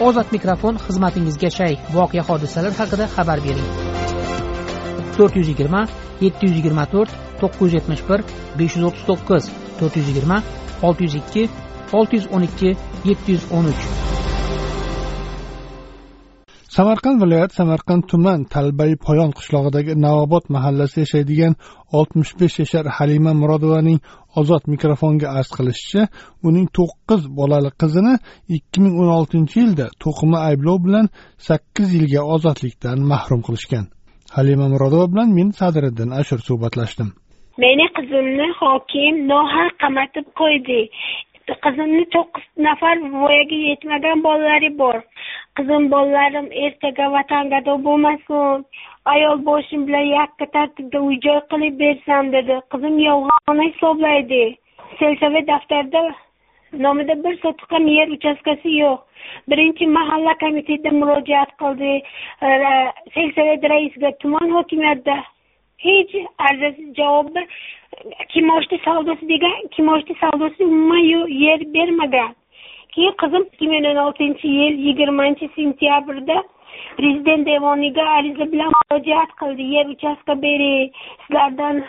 ozod mikrofon xizmatingizga shay. Voqea hodisalar haqida xabar bering. To'rt yuz yigirma yetti yuz yigirma to'rt to'qqiz yuz yetmish bir besh yuz o'ttiz to'qqiz to'rt yuz yigirma olti yuz ikki olti yuz o'n ikki yetti yuz o'n uch. Samarqand viloyati samarqand tuman talbay poyon qishlog'idagi navobod mahallasida yashaydigan oltmish besh yashar halima murodovaning ozod mikrofonga arz qilishicha uning to'qqiz bolali qizini ikki ming o'n oltinchi yilda to'qima ayblov bilan sakkiz yilga ozodlikdan mahrum qilishgan. Halima murodova bilan men sadiriddin ashur suhbatlashdim. Meni qizimni hokim nohaq qamatib qo'ydi. Qizimni to'qqiz nafar voyaga yetmagan bolalari bor. Qizim bolalarim ertaga vatangado bo'lmasin. Ayol boshim bilan yakka tartibda uy joy qilib bersam dedi. Qizim yolg'on hisoblaydi. Selsovet daftarida nomida bir sotix ham yer uchastkasi yo'q. Birinchi mahalla komitetiga murojaat qildi. Selsovet raisiga tuman hokimiyatida hech arzasiz javob kimoshdi savdosi degan kimoshdi savdosi umuman yer bermagan. Keyin qizim ikki ming o'n oltinchi yil yigirmanchi sentyabrda prezident devoniga ariza bilan murojaat qildi. Yer uchastka bering sizlardan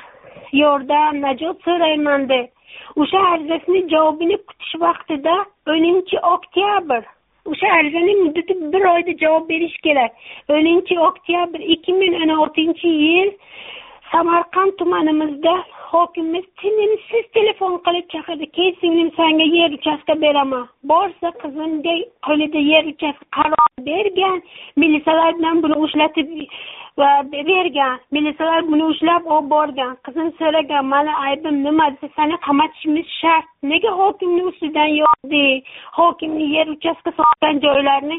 yordam najot so'rayman deb o'sha arizasini javobini kutish vaqtida o'ninchi oktyabr o'sha arizani muddati bir oyda javob berish kerak. O'ninchi oktyabr ikki ming o'n oltinchi yil samarqand tumanimizda hokimimiz tinimsiz telefon qilib chaqirdi. Kel singlim sanga yer uchastka beraman. Borsa qizimga qo'lida yer uchastka qaror bergan. Milisalar bilan buni ushlatib bergan. Milisalar buni ushlab olib borgan. Qizim so'ragan mani aybim nima? desa seni qamatishimiz shart. Nega hokimni ustidan yozding? Hokimni yer uchastka sotgan joylarini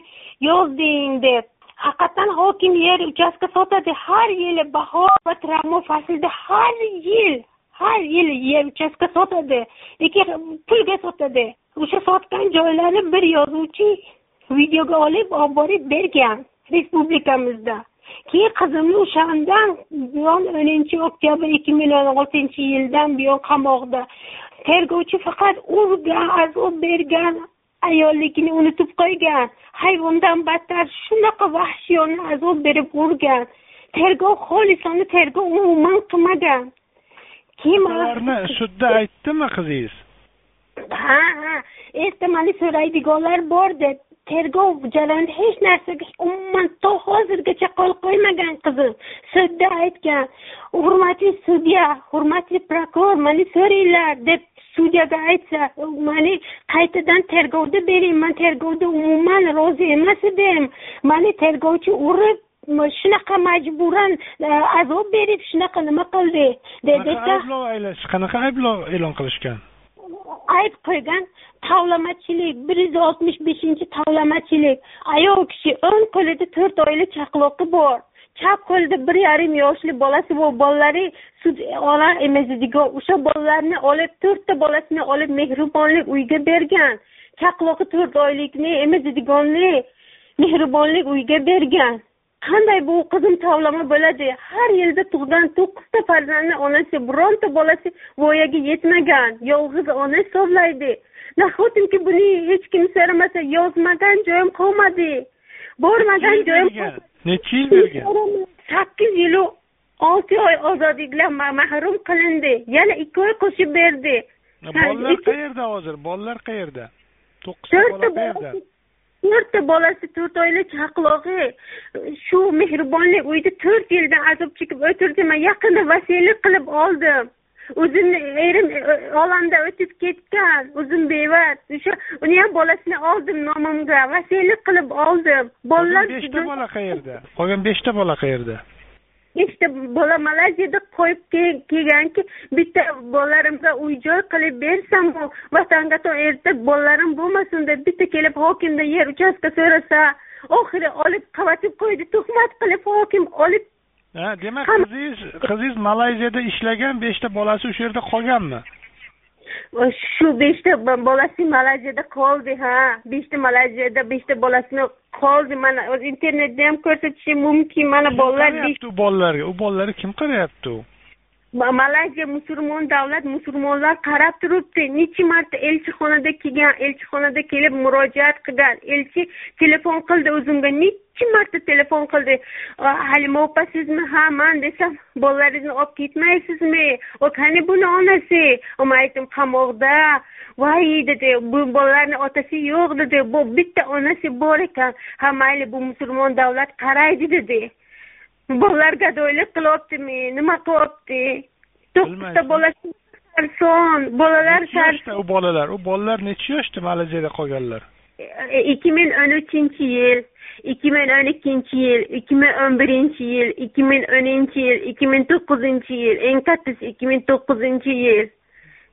yozding deb. Haqiqatdan hokim yer uchastka sotadi har yili bahor va travma faslida har yil. Har yil yer uchastka sotadi. Lekin pulga sotadi. O'sha sotgan joylarni bir yozuvchi videoga olib olib borib bergan respublikamizda. Keyin qizimni o'shandan buyon o'ninchi oktyabr ikki ming o'n oltinchi yildan buyon qamoqda. Tergovchi faqat urgan azob bergan ayolligini unutib qo'ygan. Hayvondan battar shunaqa vahshiyona azob berib urgan. Tergov xolisona tergov umuman qilmagan. Keyin ularni sudda aytdimi qizingiz ha ha ertamali so'raydiganlar bor deb tergov jarayonida hech narsaga umuman to hozirgacha qo'l qo'ymagan qizim sudda aytgan hurmatli sudya hurmatli prokuror mani so'ranglar deb sudyaga aytsa mani qaytadan tergovda bering man tergovda umuman rozi emas edim mani tergovchi urib shunaqa majburan azob berib shunaqa nima qildi? Desa qanaqa ayblov e'lon qilishgan. Ayb qo'ygan tovlamachilik bir yuz oltmish beshinchi tovlamachilik ayol kishi o'ng qo'lida to'rt oylik chaqaloqi bor. Chap qo'lida bir yarim yoshli bolasi bor. Bolalari sud ona emizadigan o'sha bolalarni olib to'rtta bolasini olib mehribonlik uyga bergan. Chaqlog'i to'rt oylikni emizadiganni mehribonlik uyga bergan qanday bu qizim tovlama bo'ladi? Har yilda tug'gan to'qqizta farzandni onasi bironta bolasi voyaga yetmagan yolg'iz ona hisoblaydi. Nahotinki buni hech kim so'ramasa yozmagan joyim qolmadi. Bormagan joyim necha yil bergan? Sakkiz yilu olti oy ozodlikdan mahrum qilindi. Yana ikki oy qo'shib berdi. Bolalar qayerda hozir? Bolalar qayerda? To'qqizta bola qayerda to'rtta bolasi to'rt oylik chaqlog'i shu mehribonlik uyida to'rt yildan azob chekib o'tirdi man yaqinda vasiylik qilib oldim. O'zimni erim olamdan o'tib ketgan o'zim bevas. O'sha uni ham bolasini oldim nomimga vasiylik qilib oldim. Bolalar beshta bola qayerda? Qolgan beshta bola qayerda beshta bola malayziyada qo'yib kelganki bitta bolalarimga uy joy qilib bersam vatanga erta bolalarim bo'lmasin deb bitta kelib hokimdan yer uchastka so'rasa oxiri olib qavatib qo'ydi tuhmat qilib hokim olib demak qizingiz qizingiz malayziyada ishlagan beshta bolasi o'sha yerda qolganmi shu beshta bolasi malayziyada qoldi ha. Beshta malayziyada beshta bolasini qoldi. Mana internetda ham ko'rsatishim mumkin. Mana bolalar u bolalarga u bolalarga kim qarayapti u malayziya musulmon davlat musulmonlar qarab turibdi. Necha marta elchixonada kelgan elchixonada kelib murojaat qilgan. Elchi telefon qildi o'zimga. Necha marta telefon qildi? Halima opa sizmi ha man desam bolalaringizni olib ketmaysizmi? Qani buni onasi? Man aytdim qamoqda. Voy dedi bu bolalarni otasi yo'q dedi. Bu bitta onasi bor ekan. Ha mayli bu musulmon davlat qaraydi dedi. Bolalar gadoylik qilyaptimi nima qilyapti? To'qqizta bola sarson bolalar yoshda u bolalar? U bolalar necha yoshda malayziyada qolganlar? E, ikki ming o'n uchinchi yil ikki ming o'n ikkinchi yil ikki ming o'n birinchi yil ikki ming o'ninchi yil ikki ming to'qqizinchi yil eng kattasi ikki ming to'qqizinchi yil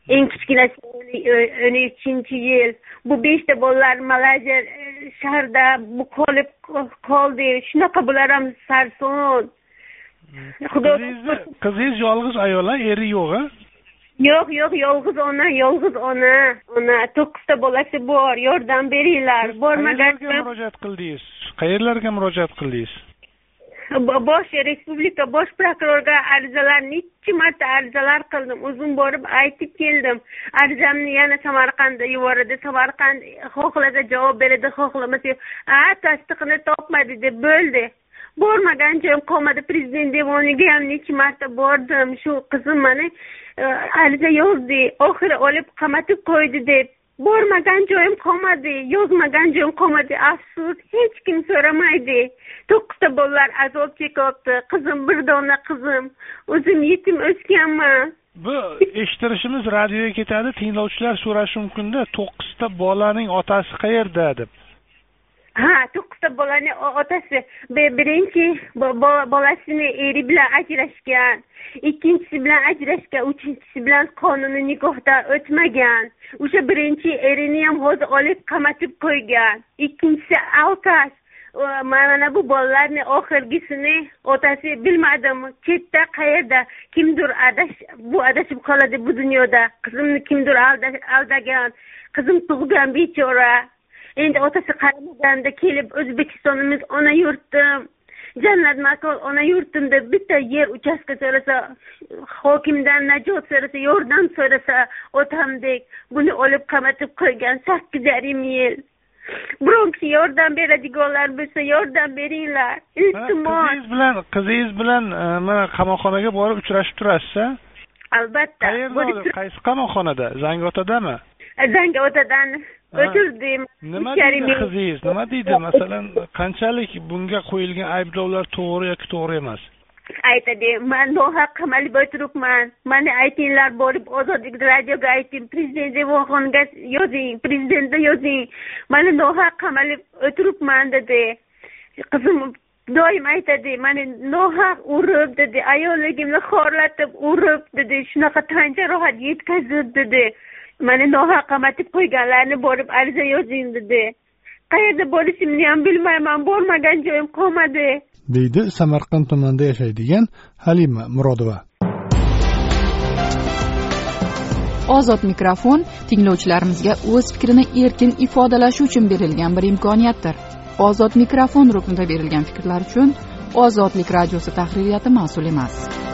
eng kichkinasi o'n uchinchi yil. Bu beshta bolalar malayziya shahrida bu qolib qoldi shunaqa bular ham sarson. Xudo qizingiz yolg'iz ayol a eri yo'q a yo'q yo'q yolg'iz ona yolg'iz ona ona to'qqizta bolasi bor yordam beringlar bormagan murojaat qildingiz? Qayerlarga murojaat qildingiz bosh respublika bosh prokurorga arizalar nechi marta arizalar qildim o'zim borib aytib keldim. Arizamni yana samarqandga yuboradi. Samarqand xohlasa javob beradi xohlamasa a tasdiqini topmadi deb bo'ldi. Bormagan joyim qolmadi. Prezident devoniga ham necha marta bordim. Shu qizim mana e, ariza yozdi. Oxiri olib qamatib qo'ydi deb bormagan joyim qolmadi yozmagan joyim qolmadi afsus hech kim so'ramaydi. To'qqizta bolalar azob chekyapti qizim bir dona qizim o'zim yetim o'sganman. Bu eshittirishimiz radioga ketadi tinglovchilar so'rashi mumkinda to'qqizta bolaning otasi qayerda? deb. Ha to'qqizta bolani otasi birinchi bolasini eri bilan ajrashgan ikkinchisi bilan ajrashgan uchinchisi bilan qonuniy nikohda o'tmagan o'sha birinchi erini ham hozir olib qamatib qo'ygan ikkinchisi alkash mana bu bolalarni oxirgisini otasi bilmadim chetda qayerda kimdir adash bu adashib qoladi bu dunyoda qizimni kimdir aldagan qizim tug'gan bechora. Endi otasi qaramaganda kelib o'zbekistonimiz ona yurtim jannat makon ona yurtim deb bitta yer uchastka so'rasa hokimdan najot so'rasa yordam so'rasa otamdek buni olib qamatib qo'ygan sakkiz yarim yil biron kishi yordam beradiganlar bo'lsa yordam beringlar. Iltimos. Qizingiz bilan qizingiz bilan e, mana qamoqxonaga borib uchrashib turasiz a albatta. Qayerda qaysi qamoqxonada? Zangiotadami zangiotadan o'tirdim. Nima deydi qizingiz? Nima deydi? Masalan qanchalik bunga qo'yilgan ayblovlar to'g'ri yoki to'g'ri emas? Aytadi man nohaq qamalib o'tiribman mani aytinglar borib ozodlik radioga ayting prezident devonxonaga yozing prezidentga yozing. Mani nohaq qamalib o'tiribman dedi. Qizim doim aytadi mani nohaq urib dedi ayolligimni xorlatib urib dedi shunaqa tan jarohat yetkazib dedi. Mani nohaq qamatib qo'yganlarni borib ariza yozing dedi. Qayerda bo'lishimni ham bilmayman bormagan joyim qolmadi. Deydi samarqand tumanida yashaydigan halima murodova. Ozod mikrofon tinglovchilarimizga o'z fikrini erkin ifodalashi uchun berilgan bir imkoniyatdir ozod mikrofon ruknida berilgan fikrlar uchun ozodlik radiosi tahririyati mas'ul emas.